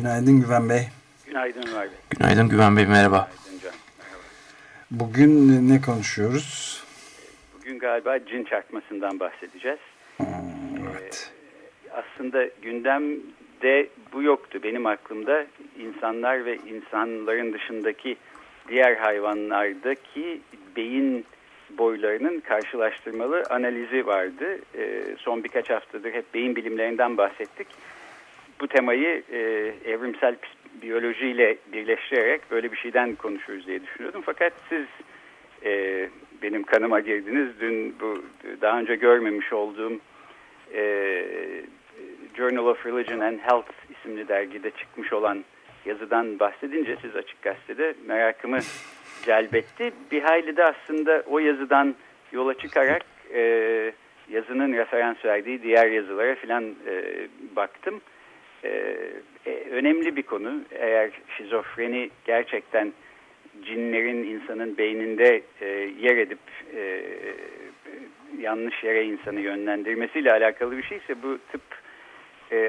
Günaydın Güven Bey. Günaydın Ömer Bey. Günaydın Güven Bey, merhaba. Günaydın Can. Merhaba. Bugün ne konuşuyoruz? Bugün galiba cin çarpmasından bahsedeceğiz. Hmm, evet. Ee, aslında gündemde bu yoktu. Benim aklımda insanlar ve insanların dışındaki diğer hayvanlardaki beyin boylarının karşılaştırmalı analizi vardı. Ee, son birkaç haftadır hep beyin bilimlerinden bahsettik. Bu temayı e, evrimsel biyolojiyle birleştirerek böyle bir şeyden konuşuruz diye düşünüyordum. Fakat siz e, benim kanıma girdiniz. Dün bu daha önce görmemiş olduğum e, Journal of Religion and Health isimli dergide çıkmış olan yazıdan bahsedince siz açık gazetede merakımı celbetti. Bir hayli de aslında o yazıdan yola çıkarak e, yazının referans verdiği diğer yazılara filan e, baktım. E, e, önemli bir konu. Eğer şizofreni gerçekten cinlerin insanın beyninde e, yer edip e, yanlış yere insanı yönlendirmesiyle alakalı bir şeyse bu tıp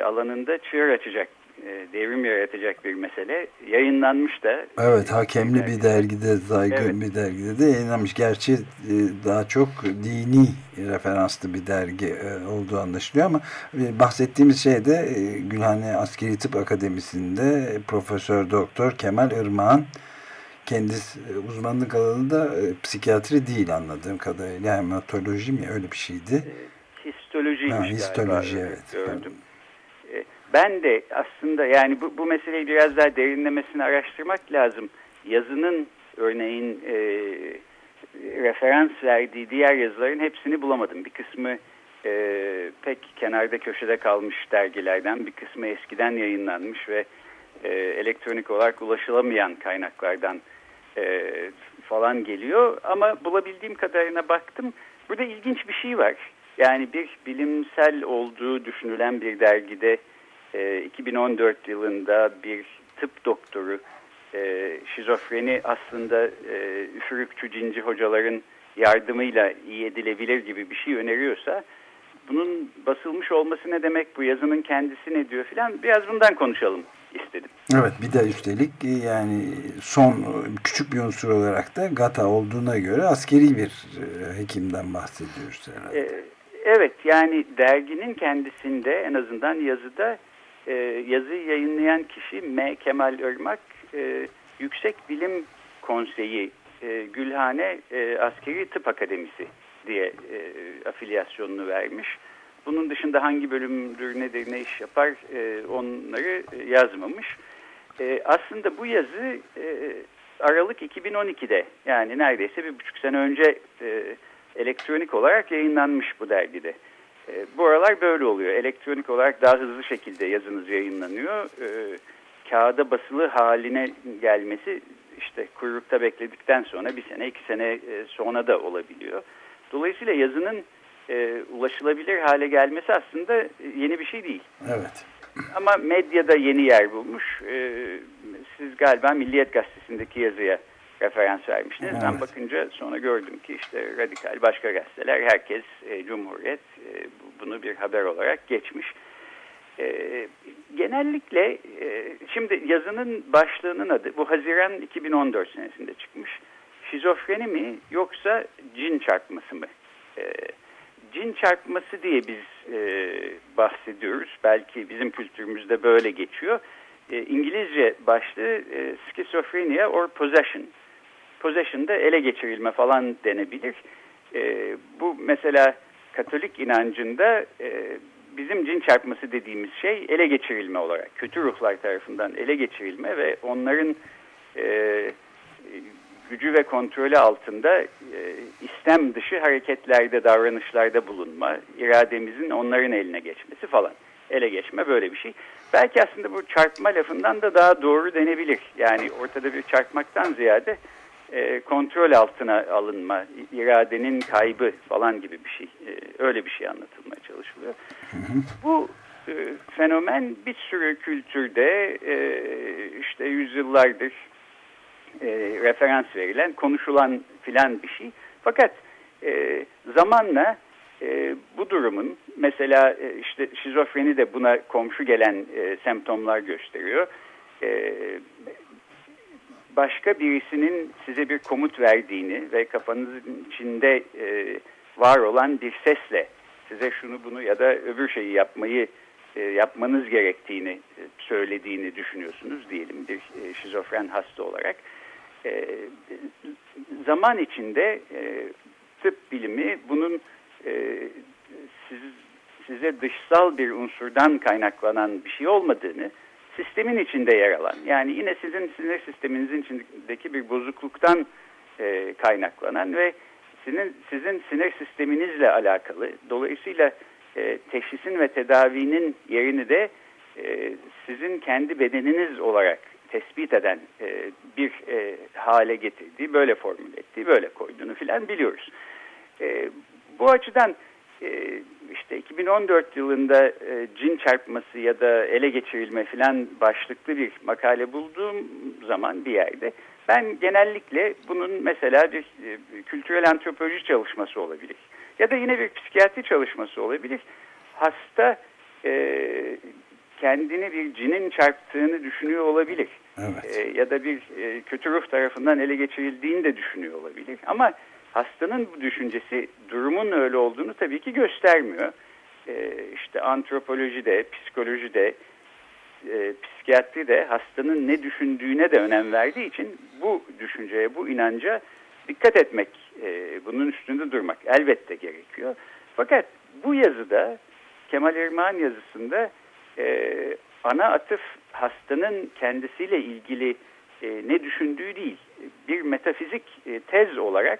alanında çığır açacak devrim yaratacak bir mesele. Yayınlanmış da. Evet hakemli bir dergide, zaygın evet. bir dergide de yayınlanmış. Gerçi e, daha çok dini referanslı bir dergi e, olduğu anlaşılıyor ama bahsettiğimiz şey de Gülhane Askeri Tıp Akademisi'nde Profesör Doktor Kemal Irmak'ın kendisi uzmanlık alanı da psikiyatri değil anladığım kadarıyla. Hematoloji mi öyle bir şeydi? Histolojiymiş ha, histoloji, galiba. evet. Gördüm ben de aslında yani bu, bu meseleyi biraz daha derinlemesine araştırmak lazım. Yazının örneğin e, referans verdiği diğer yazıların hepsini bulamadım. Bir kısmı e, pek kenarda köşede kalmış dergilerden, bir kısmı eskiden yayınlanmış ve e, elektronik olarak ulaşılamayan kaynaklardan e, falan geliyor. Ama bulabildiğim kadarına baktım. Burada ilginç bir şey var. Yani bir bilimsel olduğu düşünülen bir dergide 2014 ee, yılında bir tıp doktoru e, şizofreni aslında e, üfürükçü cinci hocaların yardımıyla iyi edilebilir gibi bir şey öneriyorsa bunun basılmış olması ne demek bu yazının kendisi ne diyor filan biraz bundan konuşalım istedim. Evet bir de üstelik e, yani son küçük bir unsur olarak da GATA olduğuna göre askeri bir hekimden bahsediyoruz herhalde. Evet yani derginin kendisinde en azından yazıda e, yazıyı yayınlayan kişi M. Kemal Irmak e, Yüksek Bilim Konseyi e, Gülhane e, Askeri Tıp Akademisi diye e, afilyasyonunu vermiş. Bunun dışında hangi bölümdür nedir ne iş yapar e, onları yazmamış. E, aslında bu yazı e, Aralık 2012'de yani neredeyse bir buçuk sene önce e, elektronik olarak yayınlanmış bu dergide. E, bu aralar böyle oluyor. Elektronik olarak daha hızlı şekilde yazınız yayınlanıyor. E, kağıda basılı haline gelmesi işte kuyrukta bekledikten sonra bir sene iki sene e, sonra da olabiliyor. Dolayısıyla yazının e, ulaşılabilir hale gelmesi aslında yeni bir şey değil. Evet. Ama medyada yeni yer bulmuş. E, siz galiba Milliyet Gazetesi'ndeki yazıya referans vermiştiniz. Evet. Ben bakınca sonra gördüm ki işte radikal başka gazeteler herkes e, Cumhuriyet e, bunu bir haber olarak geçmiş. E, genellikle e, şimdi yazının başlığının adı bu Haziran 2014 senesinde çıkmış. Şizofreni mi yoksa cin çarpması mı? E, cin çarpması diye biz e, bahsediyoruz. Belki bizim kültürümüzde böyle geçiyor. E, İngilizce başlığı e, schizophrenia or possession possession'da ele geçirilme falan denebilir. E, bu mesela Katolik inancında e, bizim cin çarpması dediğimiz şey ele geçirilme olarak, kötü ruhlar tarafından ele geçirilme ve onların e, gücü ve kontrolü altında e, istem dışı hareketlerde, davranışlarda bulunma, irademizin onların eline geçmesi falan. ele geçme böyle bir şey. Belki aslında bu çarpma lafından da daha doğru denebilir. Yani ortada bir çarpmaktan ziyade e, kontrol altına alınma, iradenin kaybı falan gibi bir şey. E, öyle bir şey anlatılmaya çalışılıyor. Hı hı. Bu e, fenomen bir sürü kültürde e, işte yüzyıllardır e, referans verilen, konuşulan filan bir şey. Fakat e, zamanla e, bu durumun mesela e, işte şizofreni de buna komşu gelen e, semptomlar gösteriyor. E, başka birisinin size bir komut verdiğini ve kafanızın içinde e, var olan bir sesle size şunu bunu ya da öbür şeyi yapmayı e, yapmanız gerektiğini e, söylediğini düşünüyorsunuz diyelim bir e, şizofren hasta olarak. E, zaman içinde e, tıp bilimi bunun e, siz, size dışsal bir unsurdan kaynaklanan bir şey olmadığını, sistemin içinde yer alan, yani yine sizin sinir sisteminizin içindeki bir bozukluktan e, kaynaklanan ve sizin, sizin sinir sisteminizle alakalı, dolayısıyla e, teşhisin ve tedavinin yerini de e, sizin kendi bedeniniz olarak tespit eden e, bir e, hale getirdiği, böyle formül ettiği, böyle koyduğunu filan biliyoruz. E, bu açıdan e, işte 2014 yılında e, cin çarpması ya da ele geçirilme filan başlıklı bir makale bulduğum zaman bir yerde ben genellikle bunun mesela bir e, kültürel antropoloji çalışması olabilir ya da yine bir psikiyatri çalışması olabilir. Hasta e, kendini bir cinin çarptığını düşünüyor olabilir. Evet. E, ya da bir e, kötü ruh tarafından ele geçirildiğini de düşünüyor olabilir. Ama hastanın bu düşüncesi durumun öyle olduğunu tabii ki göstermiyor. E, işte antropolojide, psikolojide, e, psikiyatride hastanın ne düşündüğüne de önem verdiği için bu düşünceye, bu inanca dikkat etmek, e, bunun üstünde durmak elbette gerekiyor. Fakat bu yazıda, Kemal Irmak'ın yazısında e, ana atıf hastanın kendisiyle ilgili e, ne düşündüğü değil, bir metafizik e, tez olarak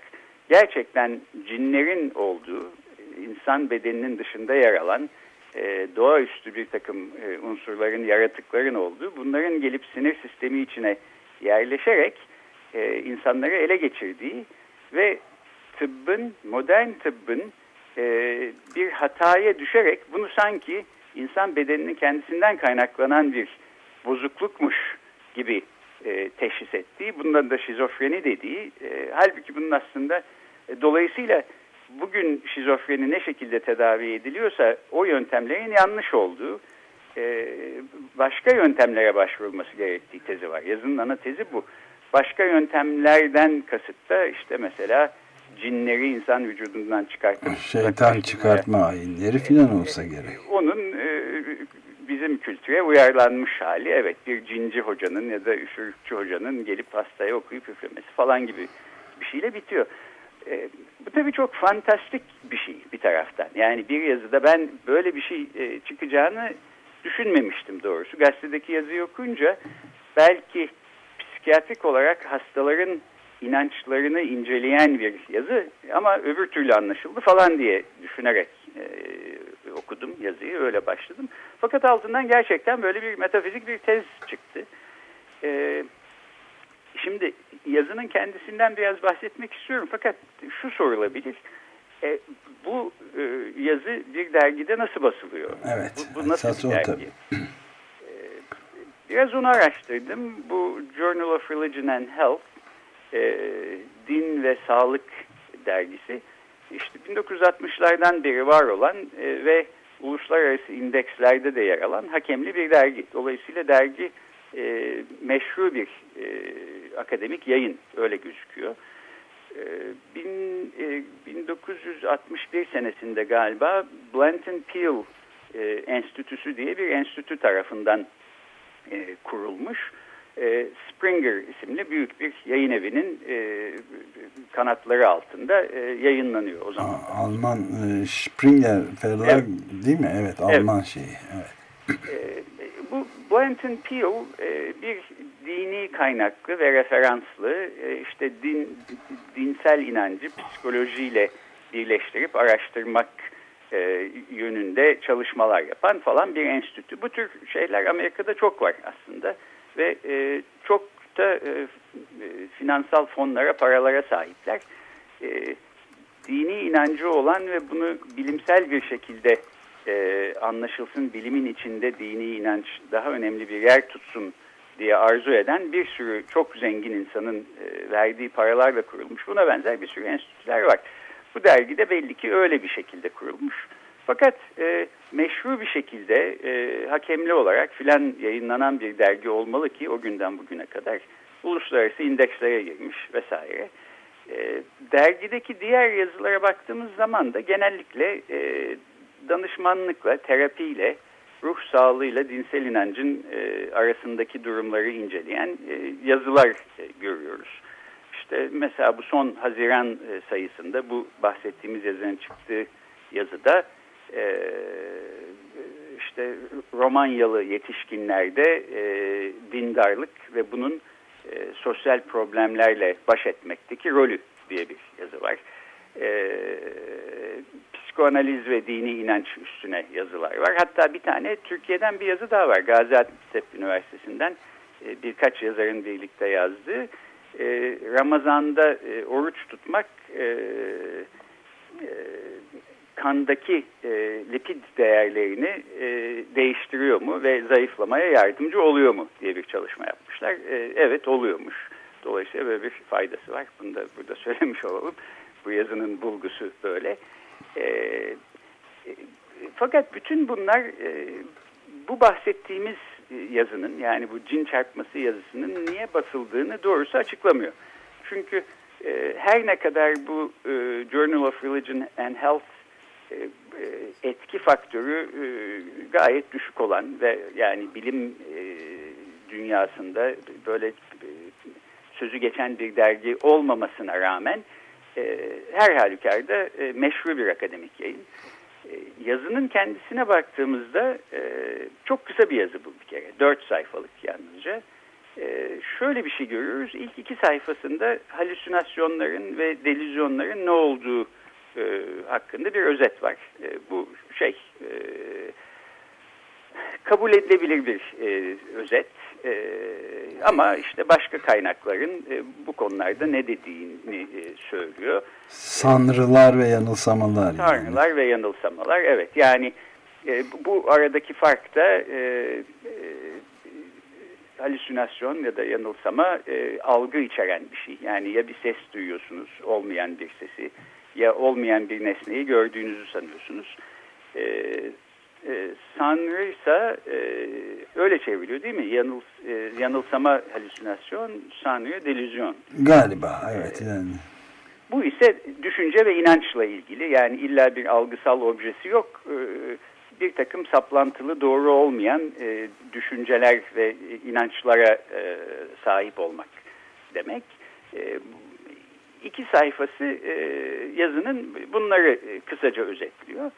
gerçekten cinlerin olduğu, insan bedeninin dışında yer alan e, doğaüstü bir takım e, unsurların, yaratıkların olduğu, bunların gelip sinir sistemi içine yerleşerek e, insanları ele geçirdiği ve tıbbın, modern tıbbın e, bir hataya düşerek bunu sanki insan bedeninin kendisinden kaynaklanan bir bozuklukmuş gibi e, teşhis ettiği, bundan da şizofreni dediği, e, halbuki bunun aslında dolayısıyla bugün şizofreni ne şekilde tedavi ediliyorsa o yöntemlerin yanlış olduğu, e, başka yöntemlere başvurulması gerektiği tezi var. Yazının ana tezi bu. Başka yöntemlerden kasıt da işte mesela cinleri insan vücudundan çıkartıp şeytan çıkartma ayinleri filan olsa gerek. Onun e, bizim kültüre uyarlanmış hali evet bir cinci hocanın ya da üfürükçü hocanın gelip hastaya okuyup üflemesi falan gibi bir şeyle bitiyor. E, bu tabii çok fantastik bir şey bir taraftan. Yani bir yazıda ben böyle bir şey e, çıkacağını düşünmemiştim doğrusu. Gazetedeki yazıyı okuyunca belki psikiyatrik olarak hastaların inançlarını inceleyen bir yazı ama öbür türlü anlaşıldı falan diye düşünerek e, okudum yazıyı öyle başladım. Fakat altından gerçekten böyle bir metafizik bir tez çıktı. E, şimdi yazının kendisinden biraz bahsetmek istiyorum fakat şu sorulabilir. E, bu e, yazı bir dergide nasıl basılıyor? Evet. Bu, bu nasıl bir dergi? E, biraz onu araştırdım. Bu Journal of Religion and Health e, Din ve Sağlık dergisi. İşte 1960'lardan beri var olan e, ve uluslararası indekslerde de yer alan hakemli bir dergi. Dolayısıyla dergi e, meşru bir e, akademik yayın öyle gözüküyor. E, bin, e, 1961 senesinde galiba Blanton Peel e, Enstitüsü diye bir enstitü tarafından e, kurulmuş. E, Springer isimli büyük bir yayın evinin e, kanatları altında e, yayınlanıyor o zaman. Alman e, Springer Verlag evet. değil mi? Evet Alman evet. şeyi. Evet. E, bu Blanton Peel e, bir dini kaynaklı ve referanslı e, işte din dinsel inancı psikolojiyle birleştirip araştırmak e, yönünde çalışmalar yapan falan bir enstitü. Bu tür şeyler Amerika'da çok var aslında ve çok da finansal fonlara, paralara sahipler. Dini inancı olan ve bunu bilimsel bir şekilde e, anlaşılsın, bilimin içinde dini inanç daha önemli bir yer tutsun diye arzu eden bir sürü çok zengin insanın e, verdiği paralarla kurulmuş. Buna benzer bir sürü enstitüler var. Bu dergide belli ki öyle bir şekilde kurulmuş. Fakat e, meşru bir şekilde e, hakemli olarak filan yayınlanan bir dergi olmalı ki o günden bugüne kadar uluslararası indekslere girmiş vesaire. E, dergideki diğer yazılara baktığımız zaman da genellikle e, danışmanlıkla, terapiyle, ruh sağlığıyla dinsel inancın e, arasındaki durumları inceleyen e, yazılar e, görüyoruz. İşte mesela bu son Haziran e, sayısında bu bahsettiğimiz yazının çıktığı yazıda e, işte Romanyalı yetişkinlerde e, dindarlık ve bunun e, sosyal problemlerle baş etmekteki rolü diye bir yazı var. E, psikoanaliz ve dini inanç üstüne yazılar var. Hatta bir tane Türkiye'den bir yazı daha var. Gaziantep Üniversitesi'nden e, birkaç yazarın birlikte yazdığı. E, Ramazan'da e, oruç tutmak kandaki lipid değerlerini değiştiriyor mu ve zayıflamaya yardımcı oluyor mu diye bir çalışma yapmışlar. Evet oluyormuş. Dolayısıyla böyle bir faydası var. Bunu da burada söylemiş olalım. Bu yazının bulgusu böyle. E, e, fakat bütün bunlar e, bu bahsettiğimiz yazının yani bu cin çarpması yazısının niye basıldığını doğrusu açıklamıyor. Çünkü e, her ne kadar bu e, Journal of Religion and Health e, e, etki faktörü e, gayet düşük olan ve yani bilim dünyasında böyle sözü geçen bir dergi olmamasına rağmen her halükarda meşru bir akademik yayın. Yazının kendisine baktığımızda çok kısa bir yazı bu bir kere. Dört sayfalık yalnızca. Şöyle bir şey görüyoruz. İlk iki sayfasında halüsinasyonların ve delüzyonların ne olduğu e, hakkında bir özet var. E, bu şey e, kabul edilebilir bir e, özet e, ama işte başka kaynakların e, bu konularda ne dediğini e, söylüyor. Sanrılar ve yanılsamalar. Sanrılar yani. ve yanılsamalar evet yani e, bu aradaki fark da e, e, halüsinasyon ya da yanılsama e, algı içeren bir şey. Yani ya bir ses duyuyorsunuz olmayan bir sesi ya olmayan bir nesneyi gördüğünüzü sanıyorsunuz. E, e, Sanrı ise e, öyle çevriliyor değil mi? Yanıl, e, yanılsama halüsinasyon, Sanrı delüzyon. Galiba evet yani. Bu ise düşünce ve inançla ilgili yani illa bir algısal objesi yok. E, bir takım saplantılı doğru olmayan e, düşünceler ve inançlara e, sahip olmak demek. E, iki sayfası e, yazının bunları e, kısaca özetliyor.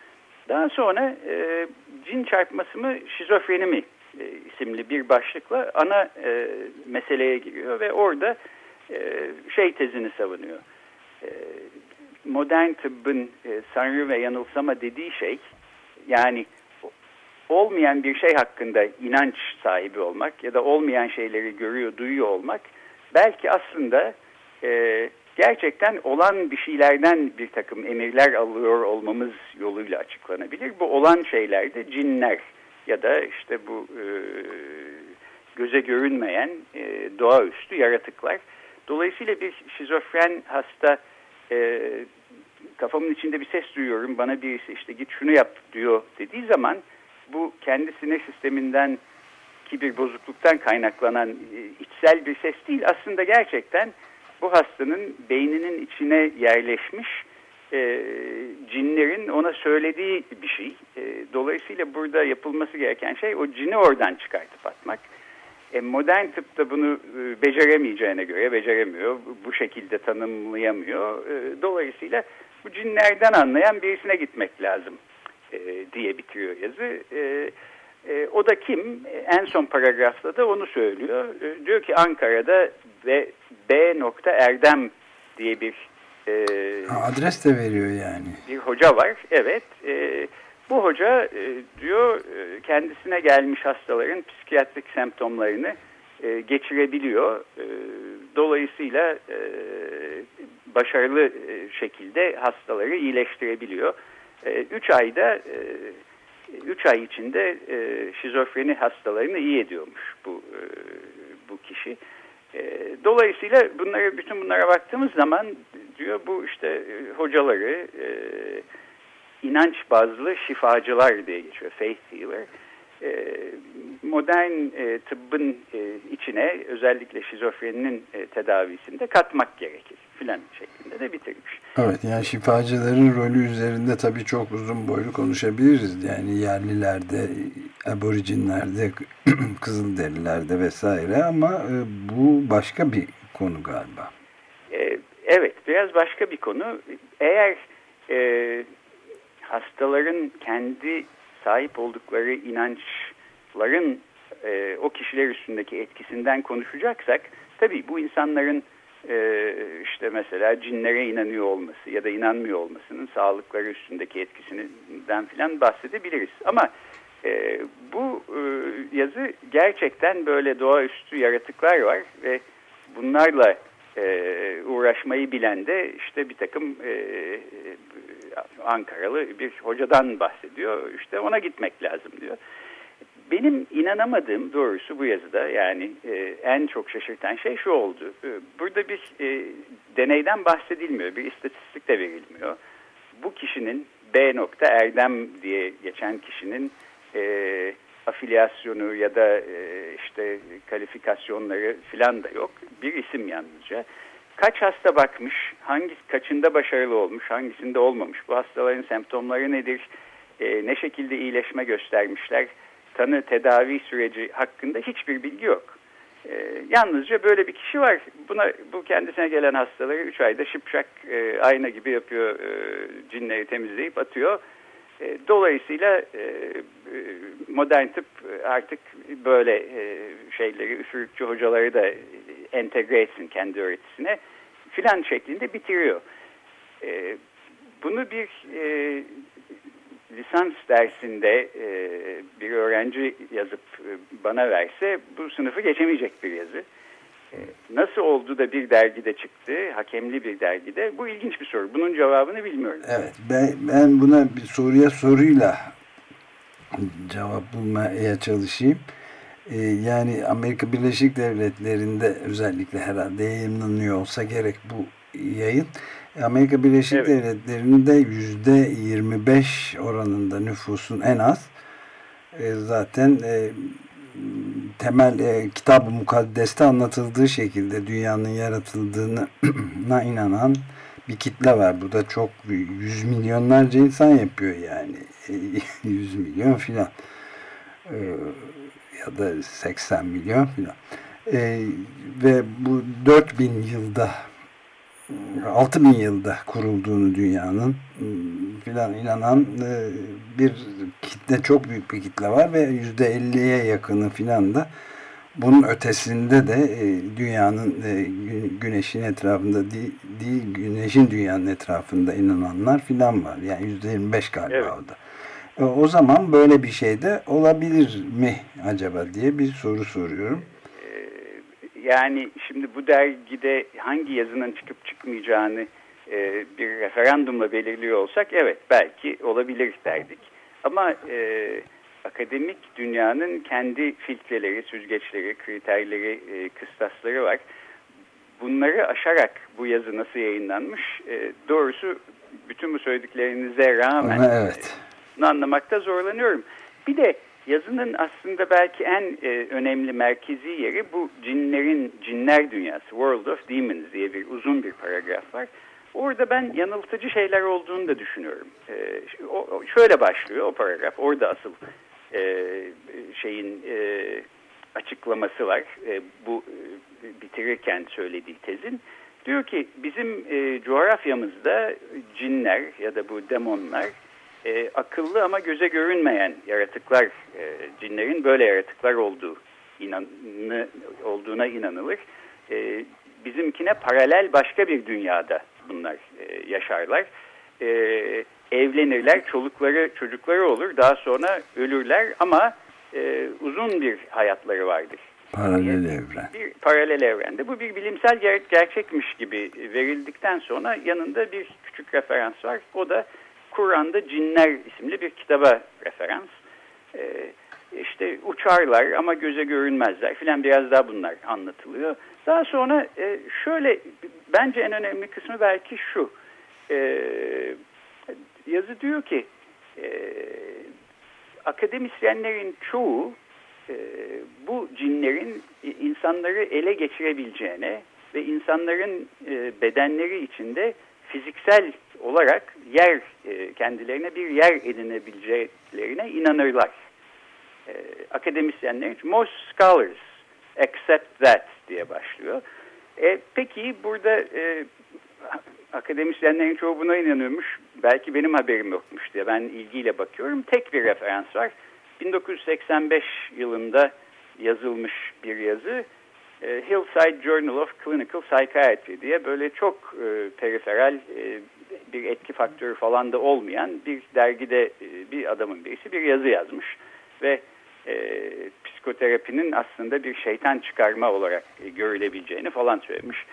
Daha sonra e, cin çarpması mı şizofreni mi e, isimli bir başlıkla ana e, meseleye giriyor ve orada e, şey tezini savunuyor. E, modern tıbbın e, sanrı ve yanılsama dediği şey yani olmayan bir şey hakkında inanç sahibi olmak ya da olmayan şeyleri görüyor, duyuyor olmak belki aslında e, gerçekten olan bir şeylerden bir takım emirler alıyor olmamız yoluyla açıklanabilir. Bu olan şeyler de cinler ya da işte bu e, göze görünmeyen e, doğaüstü yaratıklar. Dolayısıyla bir şizofren hasta e, kafamın içinde bir ses duyuyorum bana birisi işte git şunu yap diyor dediği zaman bu kendi sinir sisteminden ki bir bozukluktan kaynaklanan e, içsel bir ses değil aslında gerçekten bu hastanın beyninin içine yerleşmiş e, cinlerin ona söylediği bir şey. E, dolayısıyla burada yapılması gereken şey o cini oradan çıkartıp atmak. E, modern tıpta bunu e, beceremeyeceğine göre beceremiyor. Bu şekilde tanımlayamıyor. E, dolayısıyla bu cinlerden anlayan birisine gitmek lazım e, diye bitiriyor yazı. E, e, o da kim? En son paragrafta da onu söylüyor. E, diyor ki Ankara'da ve B. Erdem diye bir E, adres de veriyor yani. Bir hoca var, evet. E, bu hoca e, diyor e, kendisine gelmiş hastaların psikiyatrik semptomlarını e, geçirebiliyor. E, dolayısıyla e, başarılı e, şekilde hastaları iyileştirebiliyor. 3 e, ayda 3 e, ay içinde e, şizofreni hastalarını iyi ediyormuş bu e, bu kişi. E, dolayısıyla bunları bütün bunlara baktığımız zaman diyor bu işte e, hocaları e, inanç bazlı şifacılar diye geçiyor. Faith healer. E, modern e, tıbbın e, içine özellikle şizofreninin e, tedavisinde katmak gerekir filan şeklinde de bitirmiş. Evet yani şifacıların rolü üzerinde tabii çok uzun boylu konuşabiliriz. Yani yerlilerde, aborijinlerde, kızılderililerde vesaire ama e, bu başka bir konu galiba. E, evet biraz başka bir konu. Eğer e, hastaların kendi sahip oldukları inançların e, o kişiler üstündeki etkisinden konuşacaksak tabii bu insanların e, işte mesela cinlere inanıyor olması ya da inanmıyor olmasının sağlıkları üstündeki etkisinden filan bahsedebiliriz. Ama e, bu e, yazı gerçekten böyle doğaüstü yaratıklar var ve bunlarla e, uğraşmayı bilen de işte bir takım e, Ankaralı bir hocadan bahsediyor. İşte ona gitmek lazım diyor. Benim inanamadığım doğrusu bu yazıda yani e, en çok şaşırtan şey şu oldu. E, burada bir e, deneyden bahsedilmiyor, bir istatistik de verilmiyor. Bu kişinin B nokta Erdem diye geçen kişinin e, afilyasyonu ya da e, işte kalifikasyonları filan da yok. Bir isim yalnızca. Kaç hasta bakmış, hangi kaçında başarılı olmuş, hangisinde olmamış, bu hastaların semptomları nedir, e, ne şekilde iyileşme göstermişler, tanı tedavi süreci hakkında hiçbir bilgi yok. E, yalnızca böyle bir kişi var. Buna bu kendisine gelen hastaları 3 ayda şıpşak e, ayna gibi yapıyor. E, cinleri temizleyip atıyor. E, dolayısıyla e, e modern tıp artık böyle e, şeyleri üfürükçü hocaları da entegre etsin kendi öğretisine filan şeklinde bitiriyor. E, bunu bir e, lisans dersinde e, bir öğrenci yazıp e, bana verse bu sınıfı geçemeyecek bir yazı. E, nasıl oldu da bir dergide çıktı, hakemli bir dergide? Bu ilginç bir soru. Bunun cevabını bilmiyorum. Evet, ben, ben buna bir soruya soruyla cevap bulmaya çalışayım. Ee, yani Amerika Birleşik Devletleri'nde özellikle herhalde yayınlanıyor olsa gerek bu yayın. Amerika Birleşik evet. Devletleri'nde yüzde 25 oranında nüfusun en az e, zaten e, temel e, kitab-ı mukaddeste anlatıldığı şekilde dünyanın yaratıldığına inanan bir kitle var. Bu da çok yüz milyonlarca insan yapıyor yani. yüz milyon filan. E, ya da 80 milyon filan. E, ve bu 4000 yılda 6000 yılda kurulduğunu dünyanın filan inanan e, bir kitle çok büyük bir kitle var ve yüzde 50'ye yakını filan da bunun ötesinde de e, dünyanın e, güneşin etrafında değil, değil güneşin dünyanın etrafında inananlar filan var. Yani yüzde 25 galiba evet. o da. O zaman böyle bir şey de olabilir mi acaba diye bir soru soruyorum yani şimdi bu dergide hangi yazının çıkıp çıkmayacağını e, bir referandumla belirliyor olsak evet belki olabilir derdik. Ama e, akademik dünyanın kendi filtreleri, süzgeçleri, kriterleri, e, kıstasları var. Bunları aşarak bu yazı nasıl yayınlanmış? E, doğrusu bütün bu söylediklerinize rağmen evet. Anlamakta zorlanıyorum. Bir de Yazının aslında belki en e, önemli merkezi yeri bu cinlerin, cinler dünyası, World of Demons diye bir uzun bir paragraf var. Orada ben yanıltıcı şeyler olduğunu da düşünüyorum. E, şöyle başlıyor o paragraf, orada asıl e, şeyin e, açıklaması var. E, bu e, bitirirken söylediği tezin. Diyor ki bizim e, coğrafyamızda cinler ya da bu demonlar e, akıllı ama göze görünmeyen yaratıklar, e, cinlerin böyle yaratıklar olduğu inanı, olduğuna inanılır. E, bizimkine paralel başka bir dünyada bunlar e, yaşarlar. E, evlenirler, çolukları, çocukları olur. Daha sonra ölürler ama e, uzun bir hayatları vardır. Paralel evren. Bir paralel evrende. Bu bir bilimsel ger gerçekmiş gibi verildikten sonra yanında bir küçük referans var. O da Kur'an'da Cinler isimli bir kitaba referans. Ee, işte uçarlar ama göze görünmezler filan biraz daha bunlar anlatılıyor. Daha sonra e, şöyle bence en önemli kısmı belki şu. E, yazı diyor ki e, akademisyenlerin çoğu e, bu cinlerin insanları ele geçirebileceğine ve insanların e, bedenleri içinde fiziksel olarak yer e, kendilerine bir yer edinebileceklerine inanırlar. E, akademisyenlerin most scholars accept that diye başlıyor. E, peki burada e, akademisyenlerin çoğu buna inanıyormuş. Belki benim haberim yokmuş diye ben ilgiyle bakıyorum. Tek bir referans var. 1985 yılında yazılmış bir yazı. E, Hillside Journal of Clinical Psychiatry diye böyle çok e, periferal e, bir etki faktörü falan da olmayan bir dergide e, bir adamın birisi bir yazı yazmış. Ve e, psikoterapinin aslında bir şeytan çıkarma olarak e, görülebileceğini falan söylemiş.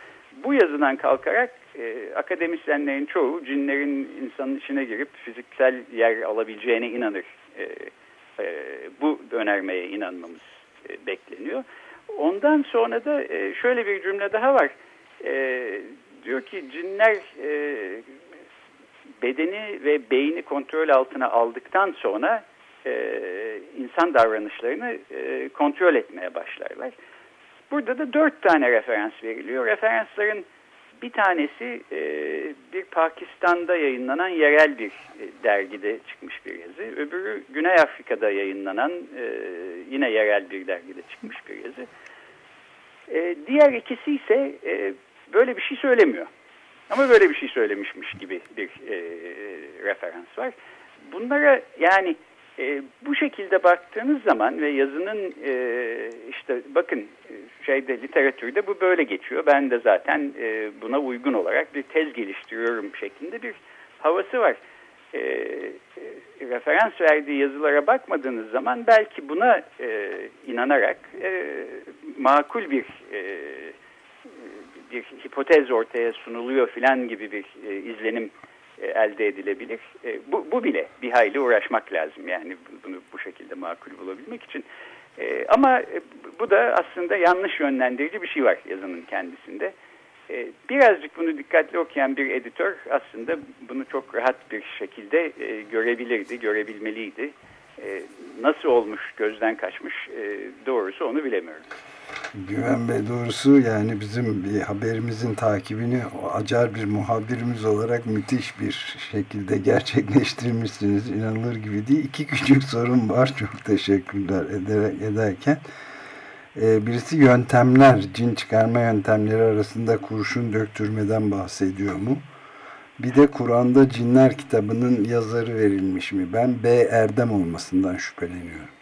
Bu yazıdan kalkarak e, akademisyenlerin çoğu cinlerin insanın içine girip fiziksel yer alabileceğine inanır. E, e, bu önermeye inanmamız e, bekleniyor. Ondan sonra da e, şöyle bir cümle daha var. E, diyor ki cinler e, bedeni ve beyni kontrol altına aldıktan sonra insan davranışlarını kontrol etmeye başlarlar. Burada da dört tane referans veriliyor. Referansların bir tanesi e, bir Pakistan'da yayınlanan yerel bir e, dergide çıkmış bir yazı. Öbürü Güney Afrika'da yayınlanan e, yine yerel bir dergide çıkmış bir yazı. Diğer ikisi ise böyle bir şey söylemiyor. Ama böyle bir şey söylemişmiş gibi bir referans var. Bunlara yani e, bu şekilde baktığınız zaman ve yazının e, işte bakın e, şeyde literatürde bu böyle geçiyor. Ben de zaten e, buna uygun olarak bir tez geliştiriyorum şeklinde bir havası var. E, e, referans verdiği yazılara bakmadığınız zaman belki buna e, inanarak e, makul bir e, bir hipotez ortaya sunuluyor filan gibi bir e, izlenim elde edilebilir. E, bu, bu bile bir hayli uğraşmak lazım yani bunu bu şekilde makul bulabilmek için. E, ama bu da aslında yanlış yönlendirici bir şey var yazının kendisinde. Birazcık bunu dikkatli okuyan bir editör aslında bunu çok rahat bir şekilde görebilirdi, görebilmeliydi. Nasıl olmuş, gözden kaçmış doğrusu onu bilemiyorum. Güven Bey doğrusu yani bizim bir haberimizin takibini acar bir muhabirimiz olarak müthiş bir şekilde gerçekleştirmişsiniz. İnanılır gibi değil. İki küçük sorun var. Çok teşekkürler ederek, ederken. Ee, birisi yöntemler, cin çıkarma yöntemleri arasında kurşun döktürmeden bahsediyor mu? Bir de Kur'an'da Cinler kitabının yazarı verilmiş mi? Ben B. Erdem olmasından şüpheleniyorum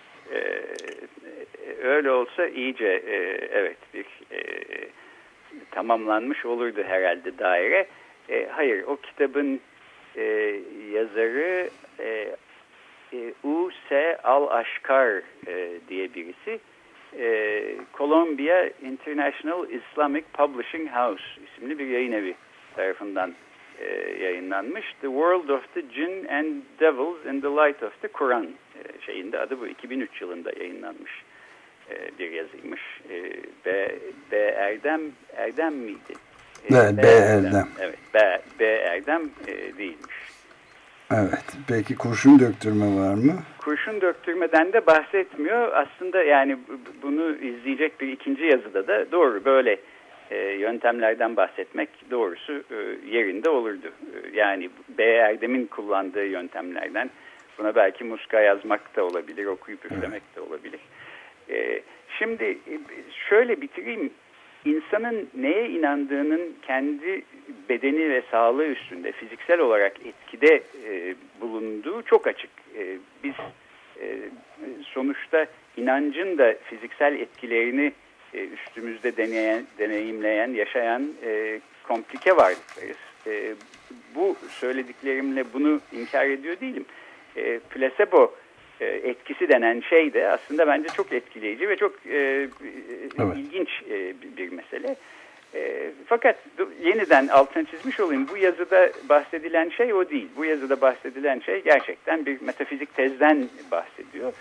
öyle olsa iyice e, evet bir e, tamamlanmış olurdu herhalde daire. E, hayır o kitabın e, yazarı e, e, U.S. Al-Aşkar e, diye birisi. E, Columbia International Islamic Publishing House isimli bir yayın evi tarafından e, yayınlanmış. The World of the Jinn and Devils in the Light of the Quran e, şeyinde adı bu 2003 yılında yayınlanmış. E, bir yazıymış. E, B, B Erdem Erdem miydi? E, B, B Erdem. Erdem. Evet, B, B Erdem değilmiş. Evet. Peki kurşun döktürme var mı? Kurşun döktürmeden de bahsetmiyor. Aslında yani bunu izleyecek bir ikinci yazıda da doğru böyle yöntemlerden bahsetmek doğrusu yerinde olurdu. Yani B. Erdem'in kullandığı yöntemlerden buna belki muska yazmak da olabilir, okuyup üflemek evet. de olabilir. E, şimdi şöyle bitireyim. İnsanın neye inandığının kendi bedeni ve sağlığı üstünde fiziksel olarak etkide e, bulunduğu çok açık. E, biz e, sonuçta inancın da fiziksel etkilerini e, üstümüzde deneyen, deneyimleyen, yaşayan e, komplike varlıklarız. e, bu söylediklerimle bunu inkar ediyor değilim. E, placebo e, etkisi denen şey de aslında bence çok etkileyici ve çok e, e evet. ilginç e, bir mesele. E, fakat yeniden altını çizmiş olayım bu yazıda bahsedilen şey o değil. Bu yazıda bahsedilen şey gerçekten bir metafizik tezden bahsediyor.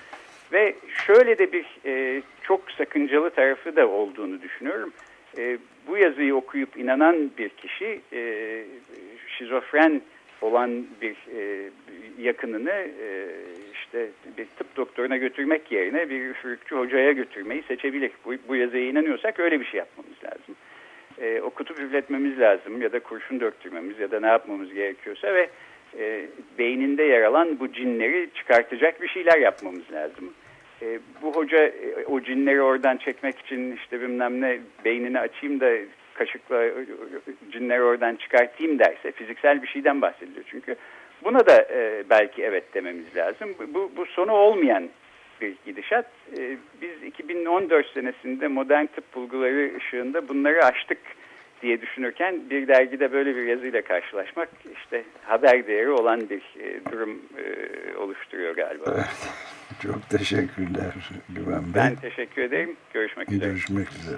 Ve şöyle de bir e, çok sakıncalı tarafı da olduğunu düşünüyorum. E, bu yazıyı okuyup inanan bir kişi e, şizofren olan bir e, yakınını e, işte bir tıp doktoruna götürmek yerine bir üfürükçü hocaya götürmeyi seçebilir. Bu, bu yazıya inanıyorsak öyle bir şey yapmamız lazım. E, o kutup üfletmemiz lazım ya da kurşun döktürmemiz ya da ne yapmamız gerekiyorsa ve e, beyninde yer alan bu cinleri çıkartacak bir şeyler yapmamız lazım. E, bu hoca e, o cinleri oradan çekmek için işte bilmem ne beynini açayım da kaşıkla e, cinleri oradan çıkartayım derse fiziksel bir şeyden bahsediliyor çünkü. Buna da e, belki evet dememiz lazım. Bu, bu sonu olmayan bir gidişat. E, biz 2014 senesinde modern tıp bulguları ışığında bunları aştık diye düşünürken bir dergide böyle bir yazıyla karşılaşmak işte haber değeri olan bir e, durum e, oluşturuyor galiba. Evet. Çok teşekkürler Güven Bey. Ben teşekkür ederim. Görüşmek üzere. Görüşmek üzere.